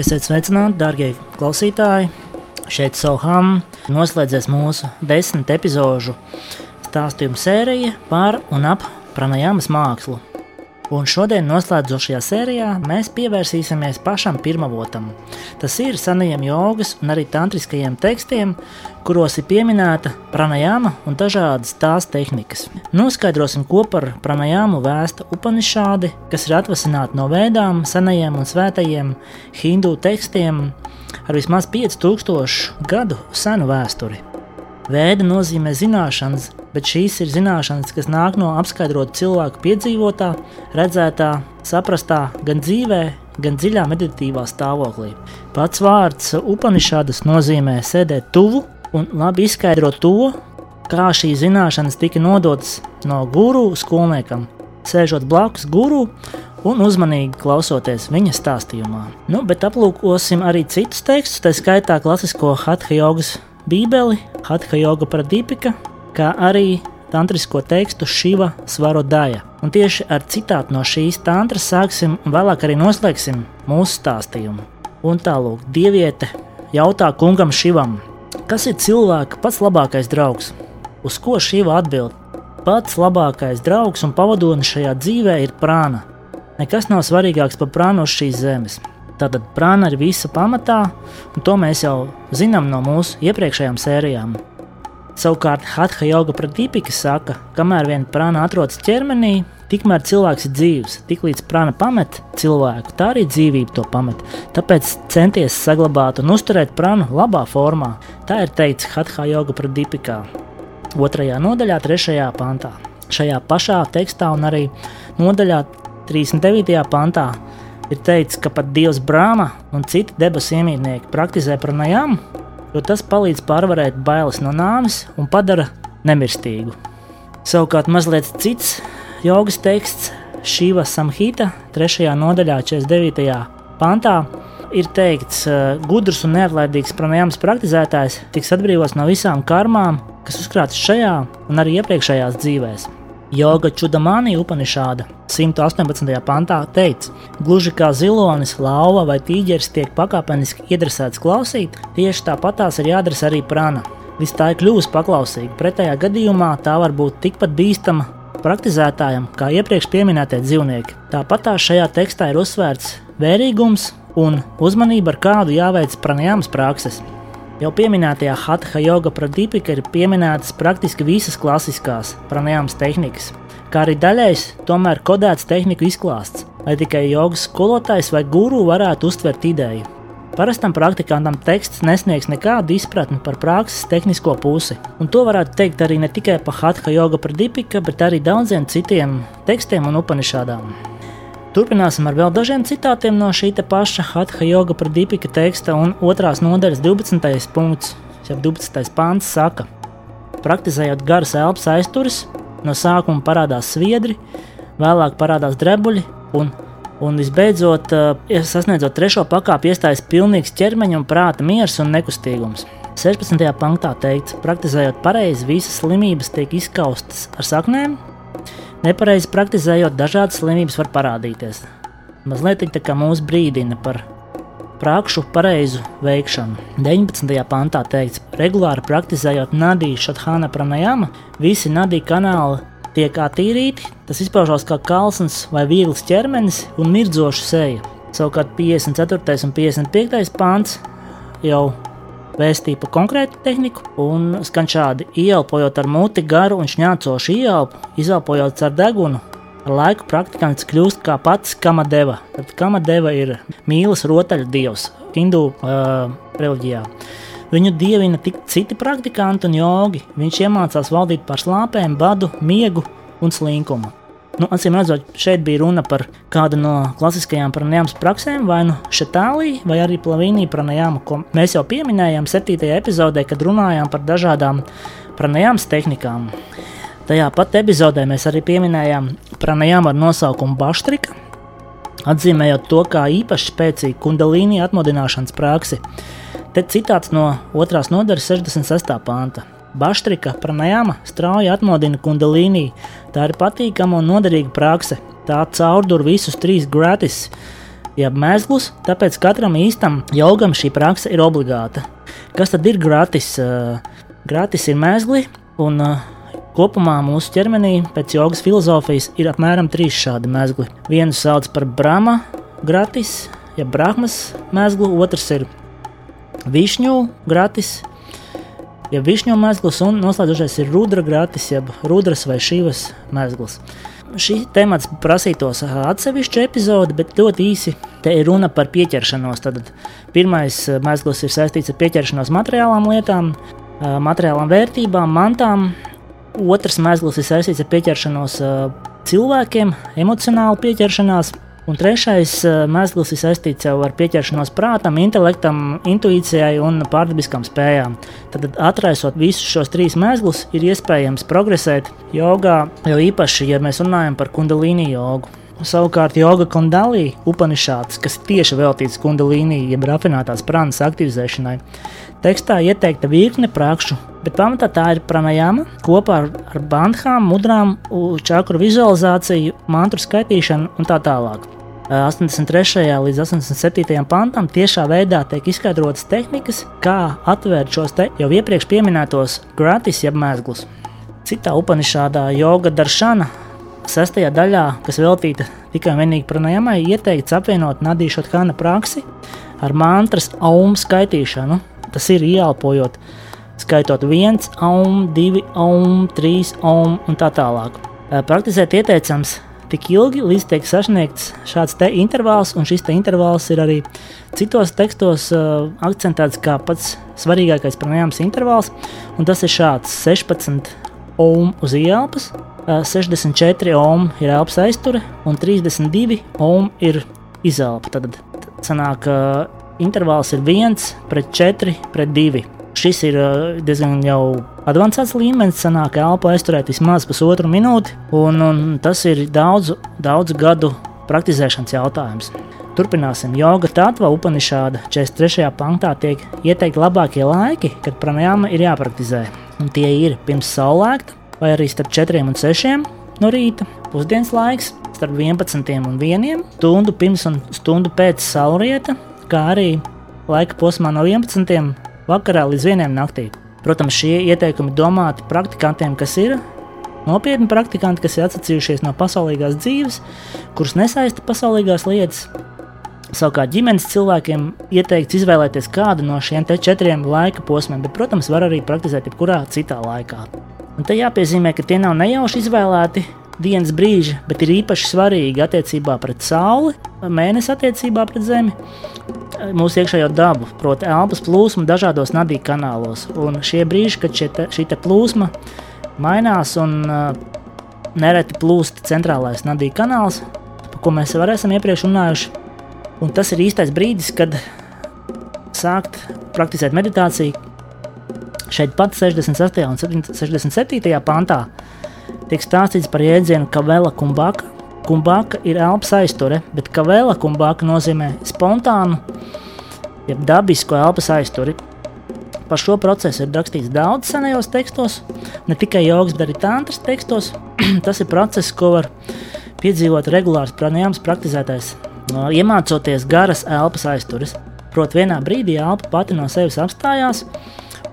Esiet sveicināti, darbie klausītāji! Šeit Soham noslēdzies mūsu desmit epizodu stāstījumu sērija par un ap pranajāmas mākslu. Un šodien, noslēdzošajā sērijā, mēs pievērsīsimies pašam pirmavotam. Tas ir senajiem jogas un arī tantriskajiem tekstiem, kuros ir pieminēta pranajāma un dažādas tās tehnikas. Noskaidrosim, ko par pranajāmu vēsta Upanišādi, kas ir atvasināti no vēdām, senajiem un svētajiem hindu tekstiem ar vismaz 5000 gadu senu vēsturi. Vēda nozīmē zināšanas, bet šīs ir zināšanas, kas nāk no apskaidrot cilvēku piedzīvotā, redzētā, saprastā gan dzīvē, gan dziļā meditīvā stāvoklī. Pats vārds upanišādas nozīmē sēdēt tuvu un labi izskaidrot to, kā šīs zināšanas tika nodotas no guru skolniekam, sēžot blakus guru un uzmanīgi klausoties viņa stāstījumā. Nu, bet aplūkosim arī citus tekstus, tā skaitā klasisko hatha jogas Bībeli, Hatha Yoga Pradipika, kā arī tantrisko tekstu Šiva Svarodaja. Un tieši ar citātu no šīs tantras sāksim un vēlāk arī noslēgsim mūsu stāstījumu. Un tālāk, dieviete jautā kungam Šivam, kas ir cilvēka pats labākais draugs? Uz ko Šiva atbild? Pats labākais draugs un pavadonis šajā dzīvē ir prāna. Nekas nav svarīgāks par prānu uz šīs zemes. Tātad prāna ir visa pamatā, un to mēs jau zinām no mūsu iepriekšējām sērijām. Savukārt Hatha Yoga Pradipika saka, kamēr vien prāna atrodas ķermenī, tikmēr cilvēks ir dzīves. Tiklīdz prāna pamet cilvēku, tā arī dzīvība to pamet. Tāpēc centies saglabāt un uzturēt prānu labā formā. Tā ir teikts Hatha Yoga Pradipikā, otrajā nodaļā, trešajā pantā. Šajā pašā tekstā un arī nodaļā 39. pantā ir teikts, ka pat Dievs Brāma un citi debesu iemītnieki praktizē pranajām, jo tas palīdz pārvarēt bailes no nāves un padara nemirstīgu. Savukārt mazliet cits jogas teksts Šīva Samhita 3. nodaļā 49. pantā ir teikts, ka gudrs un neatlaidīgs pranajāmas praktizētājs tiks atbrīvots no visām karmām, kas uzkrātas šajā un arī iepriekšējās dzīvēm. Joga Čudamānija Upanišāda 118. pantā teica, gluži kā zilonis, lauva vai tīģeris tiek pakāpeniski iedresēts klausīt, tieši tāpat tās ir jādara arī prana. Viss tā ir kļuvusi paklausīga, pretējā gadījumā tā var būt tikpat bīstama praktizētājam kā iepriekš minētie dzīvnieki. Tāpat tā šajā tekstā ir uzsvērts vērīgums un uzmanība, ar kādu jāveic pranajāmas prakses. Jau pieminētajā Hatha Yoga Pradipika ir pieminētas praktiski visas klasiskās pranajāmas tehnikas, kā arī daļais tomēr kodēts tehniku izklāsts, lai tikai jogas skolotājs vai guru varētu uztvert ideju. Parastam praktikantam teksts nesniegs nekādu izpratni par prakses tehnisko pusi, un to varētu teikt arī ne tikai par Hatha Yoga Pradipika, bet arī daudziem citiem tekstiem un upanišādām. Turpināsim ar vēl dažiem citātiem no šī paša Hatha Yoga Pradipika teksta un otrās nodaļas 12. punkts, jau 12. pāns saka, praktizējot garas elpas aizturas, no sākuma parādās sviedri, vēlāk parādās drebuļi un, un visbeidzot, eh, sasniedzot trešo pakāpi, iestājas pilnīgs ķermeņa un prāta miers un nekustīgums. 16. pantā teikts, praktizējot pareizi, visas slimības tiek izskaustas ar saknēm, Nepareizi praktizējot, dažādas slimības var parādīties. Mazliet tā kā mūs brīdina par prākšu pareizu veikšanu. 19. pantā teikts, regulāri praktizējot nadiju šathāna pranajama, visi nadiju kanāli tiek attīrīti, tas izpaužās kā kalns vai viegls ķermenis un mirdzoša seja. Savukārt 54. un 55. pāns jau vēstīja par konkrētu tehniku, un skan šādi: ieelpojot ar muti garu un šņācošu ieelpu, izelpojot ar degunu. Ar laiku praktikants kļūst kā pats kamadeva. Tad kamadeva ir mīlas rotaļu dievs Hindu uh, reliģijā. Viņu dievina tik citi praktikanti un jogi. Viņš iemācās valdīt pār slāpēm, badu, miegu un slinkumu. Nu, Acīm redzot, šeit bija runa par kādu no klasiskajām pranajāmas praksēm, vai nu šetālī, vai arī plavīnī pranajāmu, ko mēs jau pieminējām 7. epizodē, kad runājām par dažādām pranajāmas tehnikām. Tajā pat epizodē mēs arī pieminējām pranajāmu ar nosaukumu Baštrika, atzīmējot to kā īpaši spēcīgu kundalīni atmodināšanas praksi. Te citāts no 2. nodaļas 66. panta. Baštrika pranajāma strauji atmodina kundalīniju. Tā ir patīkama un noderīga prakse. Tā caurdur visus trīs gratis jeb mēslus, tāpēc katram īstam jogam šī praksa ir obligāta. Kas tad ir gratis? Gratis ir mēsli, un kopumā mūsu ķermenī pēc jogas filozofijas ir apmēram trīs šādi mēsli. Vienu sauc par brāma gratis, jeb brahmas mēslu, otrs ir višņu gratis, jeb višņu mēsls, un noslēdzošais ir rudra gratis, jeb rudras vai šīvas mēsls šī temats prasītos atsevišķu epizodi, bet ļoti īsi te ir runa par pieķeršanos. Tad pirmais mēsls ir saistīts ar pieķeršanos materiālām lietām, materiālām vērtībām, mantām. Otrs mēsls ir saistīts ar pieķeršanos cilvēkiem, emocionālu pieķeršanās. Un trešais eh, mēsls ir saistīts jau ar pieķeršanos prātam, intelektam, intuīcijai un pārdabiskām spējām. Tad, atraisot visus šos trīs mēslus, ir iespējams progresēt jogā, jo īpaši, ja mēs runājam par kundalīni jogu. Savukārt, joga kundalī, upanišāts, kas tieši veltīts kundalīnī, jeb rafinētās prānas aktivizēšanai, tekstā ieteikta virkne prakšu, bet pamatā tā ir pranajāma kopā ar, ar bandhām, mudrām, čakru vizualizāciju, mantru skaitīšanu un tā tālāk. 83. līdz 87. pantam tiešā veidā tiek izskaidrotas tehnikas, kā atvērt šos te jau iepriekš minētos gratis jeb mēslus. Citā upanišādā joga daršana, sestajā daļā, kas veltīta tikai un vienīgi pranājamai, ieteikts apvienot nadīšot kāna praksi ar mantras aumu skaitīšanu. Tas ir ieelpojot, skaitot viens aumu, divi aumu, trīs aumu un tā tālāk. Praktizēt ieteicams tik ilgi, līdz tiek sasniegts šāds intervāls, un šis te intervāls ir arī citos tekstos uh, akcentēts kā pats svarīgākais pranājums intervāls, un tas ir šāds 16 ohm uz ielpas, uh, 64 ohm ir elpas aizture, un 32 ohm ir izelpa. Tad sanāk, uh, intervāls ir 1 pret 4 pret 2. Šis ir diezgan jau avansēts līmenis, sanāk, elpu aizturēt vismaz pusotru minūti, un, un tas ir daudzu, daudzu gadu praktizēšanas jautājums. Turpināsim. Joga Tātva Upanišāda 43. pantā tiek ieteikti labākie laiki, kad pranājāma ir jāpraktizē. Un tie ir pirms saulēkta, vai arī starp 4 un 6 no rīta, pusdienas laiks, starp 11 un 1, stundu pirms un stundu pēc saulrieta, kā arī laika posmā no 11 vakarā līdz vienam naktī. Protams, šie ieteikumi domāti praktikantiem, kas ir nopietni praktikanti, kas ir atsacījušies no pasaulīgās dzīves, kurus nesaista pasaulīgās lietas. Savukārt ģimenes cilvēkiem ieteikts izvēlēties kādu no šiem četriem laika posmiem, bet, protams, var arī praktizēt jebkurā citā laikā. Un te jāpiezīmē, ka tie nav nejauši izvēlēti dienas brīži, bet ir īpaši svarīgi attiecībā pret Sauli, mēnesi attiecībā pret Zemi mūsu iekšējo dabu, proti, elpas plūsmu dažādos nadīgu kanālos. Un šie brīži, kad šie te, šī te plūsma mainās un uh, nereti plūst centrālais nadīgu kanāls, par ko mēs jau esam iepriekš runājuši. Un tas ir īstais brīdis, kad sākt praktizēt meditāciju. Šeit pat 68. un 67. pantā tiek stāstīts par jēdzienu Kavela kumbaka, Kumbāka ir elpas aizture, bet kavēla kumbāka nozīmē spontānu, jeb dabisku elpas aizturi. Par šo procesu ir rakstīts daudz senajos tekstos, ne tikai jogas, bet arī tantras tekstos. Tas ir process, ko var piedzīvot regulārs pranājums praktizētājs, iemācoties garas elpas aizturas. Proti, vienā brīdī elpa pati no sevis apstājās,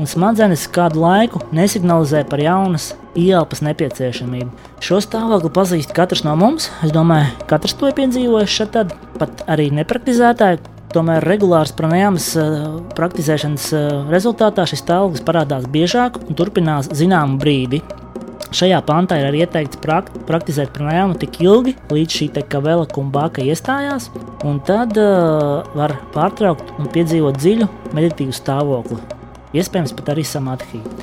un smadzenes kādu laiku nesignalizē par jaunas ieelpas nepieciešamību. Šo stāvokli pazīst katrs no mums. Es domāju, katrs to ir piedzīvojis šeit, tad pat arī nepraktizētāji. Tomēr regulārs pranājums eh, praktizēšanas eh, rezultātā šis stāvoklis parādās biežāk un turpinās zināmu brīdi. Šajā pantā ir arī ieteikts prakt, praktizēt pranājumu tik ilgi, līdz šī kavela kumbāka iestājās, un tad uh, var pārtraukt un piedzīvot dziļu meditīvu stāvokli. Iespējams, pat arī samadhiju.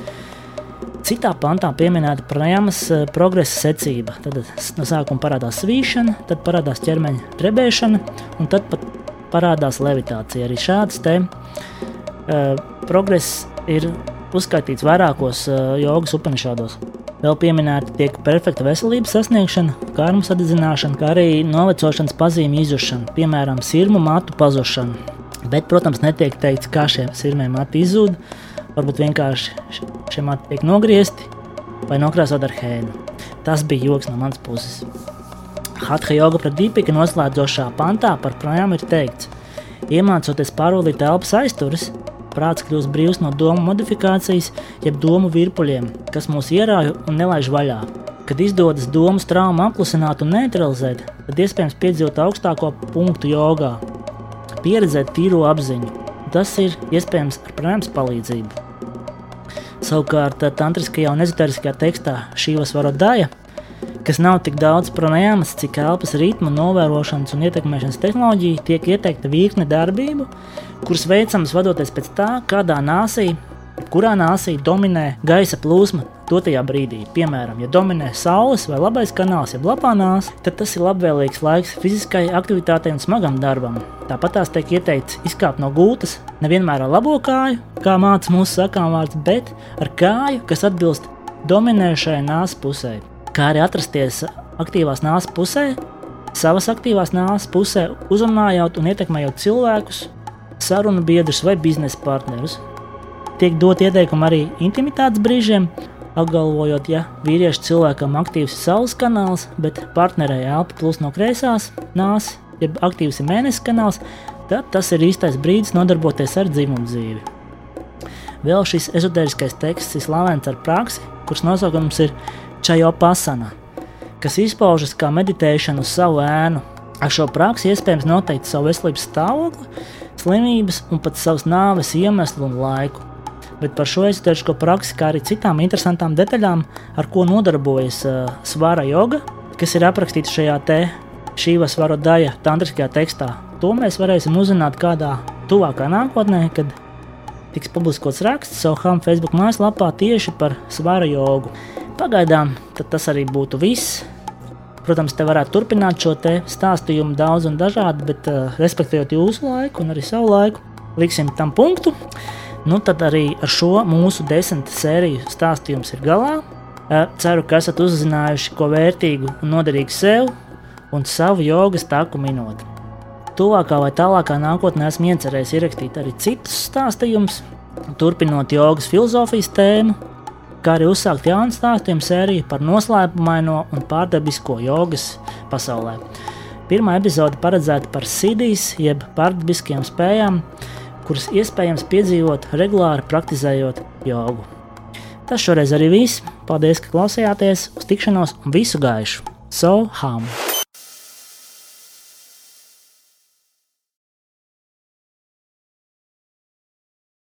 Citā pantā pieminēta prāmas eh, progresa secība. Tad no sākuma parādās svīšana, tad parādās ķermeņa drebēšana, un tad pat parādās levitācija. Arī šāds te uh, progress ir uzskaitīts vairākos uh, jogas upenišādos. Vēl pieminēta tiek perfekta veselības sasniegšana, kārmas atdzināšana, kā arī novecošanas pazīmju izušana, piemēram, sirmu matu pazušana. Bet, protams, netiek teikts, kā šie sirmie mati izzūd, varbūt vienkārši šie mati tiek nogriezti vai nokrāsot ar hēnu. Tas bija joks no manas puses. Hatha Yoga Pradipika noslēdzošā pantā par projām ir teikts, iemācoties pārvaldīt elpas aizturas, prāts kļūst brīvs no domu modifikācijas, jeb domu virpuļiem, kas mūs ierauj un nelaiž vaļā. Kad izdodas domas traumu apklusināt un neutralizēt, tad iespējams piedzīvot augstāko punktu jogā, pieredzēt tīro apziņu. Tas ir iespējams ar prāmas palīdzību. Savukārt, tantriskajā un ezoteriskajā tekstā šī varodaja, kas nav tik daudz pranājāmas, cik elpas ritmu, novērošanas un ietekmēšanas tehnoloģija, tiek ieteikta virkne darbību, kuras veicams vadoties pēc tā, kādā nāsī, kurā nāsī dominē gaisa plūsma dotajā brīdī. Piemēram, ja dominē saules vai labais kanāls, jeb labā nāsa, tad tas ir labvēlīgs laiks fiziskai aktivitātei un smagam darbam. Tāpat tās tiek ieteikts izkāpt no gultas nevienmēr ar labo kāju, kā māca mūsu sakām vārds, bet ar kāju, kas atbilst dominējušajai nāsas pusē, kā arī atrasties aktīvās nāsas pusē, savas aktīvās nāsas pusē, uzrunājot un ietekmējot cilvēkus, sarunu biedrus vai biznesa partnerus. Tiek dot ieteikumi arī intimitātes brīžiem, apgalvojot, ja vīriešu cilvēkam aktīvs ir saules kanāls, bet partnerei elpa plūst no kreisās nāsas, jeb aktīvs ir mēnesis kanāls, tad tas ir īstais brīdis nodarboties ar dzimumu dzīvi. Vēl šis ezotēriskais teksts ir slavens ar praksi, kuras nosaukums ir Čajopasana, kas izpaužas kā meditēšana uz savu ēnu. Ar šo praksi iespējams noteikt savu veselības stāvokli, slimības un pat savas nāves iemeslu un laiku bet par šo ezotērisko praksi, kā arī citām interesantām detaļām, ar ko nodarbojas uh, svara joga, kas ir aprakstīta šajā te šīvas varu daļa tantriskajā tekstā. To mēs varēsim uzzināt kādā tuvākā nākotnē, kad tiks publiskots raksts Soham Facebook mājaslapā tieši par svara jogu. Pagaidām tas arī būtu viss. Protams, te varētu turpināt šo stāstījumu daudz un dažādi, bet uh, respektējot jūsu laiku un arī savu laiku, liksim tam punktu. Nu, tad arī ar šo mūsu desmit sēriju stāstījums ir galā. Ceru, ka esat uzzinājuši ko vērtīgu un noderīgu sev un savu jogas taku minot. Tuvākā vai tālākā nākotnē esmu iecerējis ierakstīt arī citus stāstījumus, turpinot jogas filozofijas tēmu, kā arī uzsākt jaunu stāstījumu sēriju par noslēpumaino un pārdabisko jogas pasaulē. Pirmā epizode paredzēta par sidijas, jeb pārdabiskajām spējām, kuras iespējams piedzīvot regulāri praktizējot jogu. Tas šoreiz arī viss. Paldies, ka klausījāties! Uz tikšanos un visu gaišu! So, ham!